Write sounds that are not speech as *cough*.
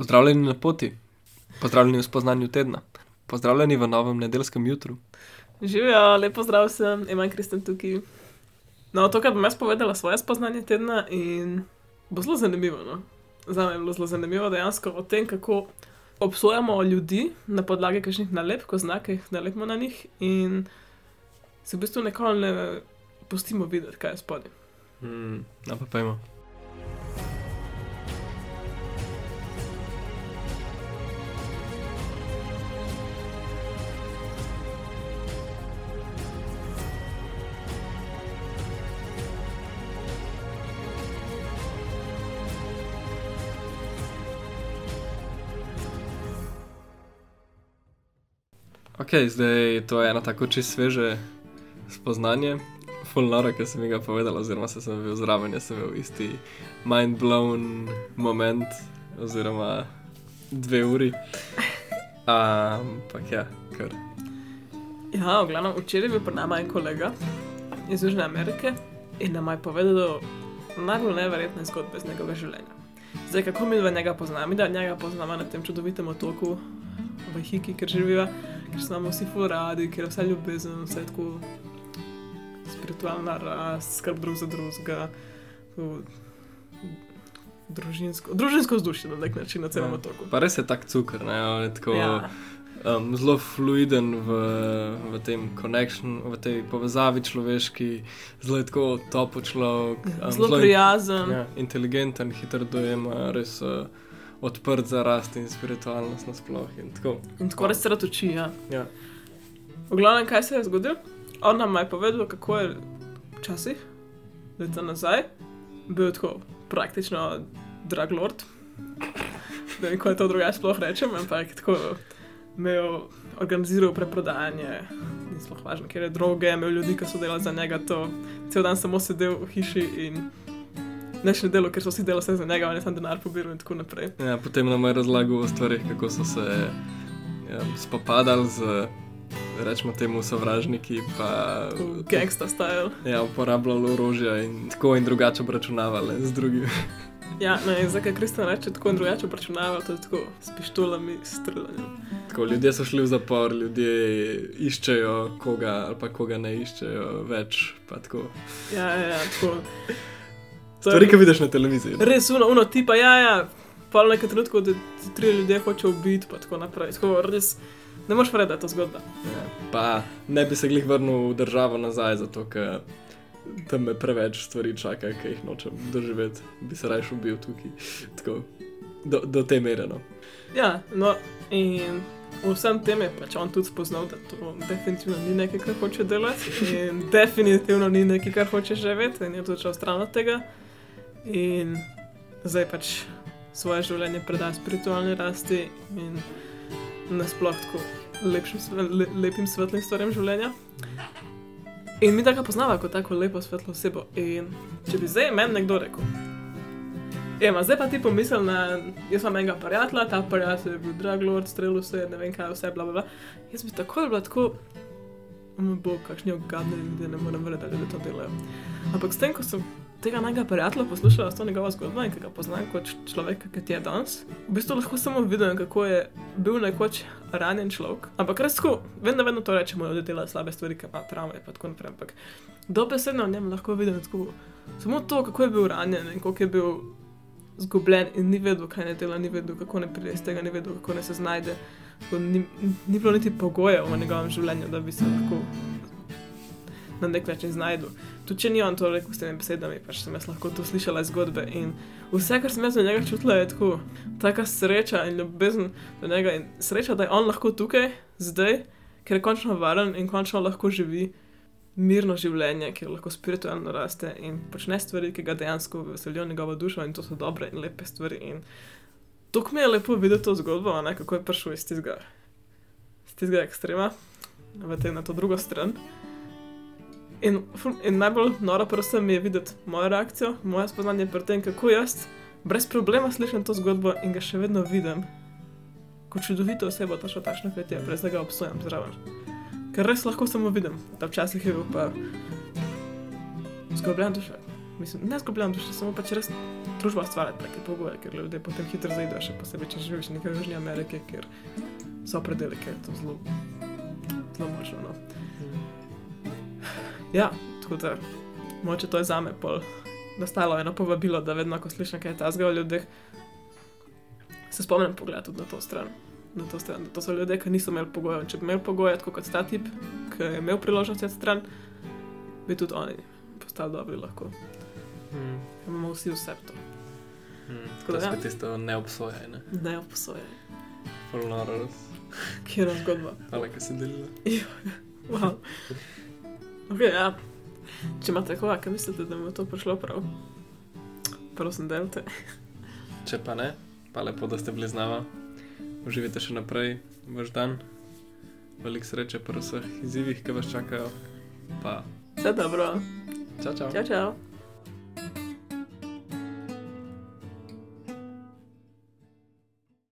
Pozdravljeni na poti, pozdravljeni v spoznanju tedna, pozdravljeni v novem nedeljskem jutru. Živijo, lepo zdrav sem, imam Kristjan tukaj. No, to, kar bom jaz povedala, svoje spoznanje tedna in bo zelo zanimivo. No? Za me je bilo zelo zanimivo dejansko o tem, kako obsojamo ljudi na podlagi kakšnih nalepk, ko znake nalepimo na njih in se v bistvu nikoli ne pustimo videti, kaj je spodaj. Hmm, no, pa pojmo. Ok, zdaj to je eno tako čisto sveže spoznanje. Fulnora, ki sem ga povedal, oziroma se sem bil zraven, sem imel isti mind blown moment, oziroma dve uri. Ampak ja, kar. Ja, v glavnem, včeraj je bil pri nama en kolega iz Južne Amerike in nam je povedal najbolj neverjetne zgodbe iz njegovega življenja. Zdaj, kako mi dva njega poznamo, da njega poznamo na tem čudovitem otoku v Hiki, kjer živiva, ker smo vsi furadi, ker je vse ljubezen, vse tako spiritualna rast, skrb drug za drugega, družinsko, družinsko vzdušje na nek način na celem Ja. otoku. Pa res je tak cukor, ne, on je tako Ja, um, zelo fluiden v, v tem connection, v tej povezavi človeški, zelo je tako topo človek. Um, zelo prijazen. Ja, inteligenten, hiter dojema, res uh, odprt za rast in spiritualnost nasploh. In tako. In tako res se rad uči. Ja. Ja. V glavnem, kaj se je zgodilo? On nam je povedal, kako je včasih, leta nazaj, bil tako praktično drag lord. Ne vem, kako to drugače sploh rečem, ampak tako imel, organiziral preprodajanje, ni sploh važno, ker je droge, imel ljudi, ki so delali za njega to, cel dan samo sedel v hiši in ne delo, ker so vsi delali vse za njega, on je sam denar pobiral in tako naprej. Ja, potem nam je razlagal o stvarih, kako so se ja, spopadali z, rečemo temu, sovražniki, pa Gangsta style. ja, uporabljali orožje in tako in drugače obračunavali z drugimi. *laughs* Ja, no in zdaj, kaj Kristjan reče, tako in drugače obračunava, to je tako s pištolami, streljanjem. Tako, ljudje so šli v zapor, ljudje iščejo koga ali pa koga ne iščejo več. Ja, ja, ja, tako. To Stvari, je ki vidiš na televiziji. ne? res uno, uno tipa, ja, ja, pa v nekem trenutku, da ti tri ljudje hoče ubiti, pa tako naprej. Tako, res, ne moreš verjeti, da je to zgodba. Ja, pa ne bi se glih vrnil v državo nazaj, zato ker tam me preveč stvari čaka, ki jih nočem doživeti, bi se raje ubil tukaj. Tako, do, do te mere. No. Ja, no in v vsem tem je pač on tudi spoznal, da to definitivno ni nekaj, kar hoče delati in definitivno ni nekaj, kar hoče živeti in je tudi šel stran od tega. In zdaj pač svoje življenje preda spiritualni rasti in nasploh tako lepšim, le, lepim svetlim stvarem življenja. In mi tako poznava kot tako lepo svetlo osebo. In če bi zdaj meni nekdo rekel, Ema, zdaj pa ti pomisli na, jaz imam enega prijatelja, ta prijatelj je bil drag lord, strelil se, je, ne vem kaj, vse, bla, bla, bla. Jaz bi takoj bila tako, oh, bo, kakšni ogadni ljudje, ne morem verjeti, da to delajo. Ampak s tem, ko sem tega najga prijatelja poslušala, to njegovo zgodbo in ki ga poznam kot č- človeka, ki je danes, v bistvu lahko samo vidim, kako je bil nekoč ranjen človek. Ampak res tako, vedno, vedno to rečemo, da dela slabe stvari, ki ima travme in tako naprej. Ampak dobesedno v njem lahko vidim tako, samo to, kako je bil ranjen in kako je bil zgubljen in ni vedel, kaj ne dela, ni vedel, kako ne pride iz tega, ni vedel, kako ne se znajde. Tako Ni, ni bilo niti pogojev v njegovem življenju, da bi se lahko na nek način znašel. Tudi če ni on to rekel s temi besedami, pač sem jaz lahko to slišala iz zgodbe. In vse, kar sem jaz od njega čutila, je tako, taka sreča in ljubezen do njega. In sreča, da je on lahko tukaj, zdaj, ker je končno varen in končno lahko živi mirno življenje, kjer lahko spiritualno raste in počne stvari, ki ga dejansko veselijo njegovo dušo in to so dobre in lepe stvari. In to mi je lepo videti to zgodbo, ne, kako je prišel iz tistega, iz tistega ekstrema v te, na to drugo stran. In, in najbolj noro prosim je videti mojo reakcijo, moje spoznanje pri tem, kako jaz brez problema slišim to zgodbo in ga še vedno vidim. Kot čudovito osebo, točno takšno, kot je, brez da ga obsojam zraven. Ker res lahko samo vidim, da včasih je bil pa zgubljen duša. mislim, ne zgubljam duše, samo pač res družba stvari take pogoje, ker ljudje potem hitro zaidejo, še posebej, če živiš nekaj v Južni Ameriki, ker so predeli, ker je to zelo, zelo močno. No. Ja, tako da, moče to je zame pol nastalo eno povabilo, da vedno, ko slišim kaj tazga o ljudeh, se spomnim pogled tudi na to stran. Na to, stran. to so ljudje, ki niso imeli pogojev. Če bi imeli pogoje, tako kot ta tip, ki je imel priložnost od stran, bi tudi oni postali dobri lahko. Hmm. Imamo vsi vse to. Hmm. Tako To da je ja. tisto neobsojene. Ne. Full noro, res. Kjer je zgodba? Hvala, *laughs* ker si delila. *laughs* Wow. Okay, ja. Če imate koga, ki mislite, da mi je to prišlo prav, prosim, delite. Če pa ne, pa lepo, da ste bili z nama. Uživajte še naprej vaš dan. Veliko sreče pri vseh izzivih, ki vas čakajo. Pa, Vse dobro. čau, čau. Čau, čau.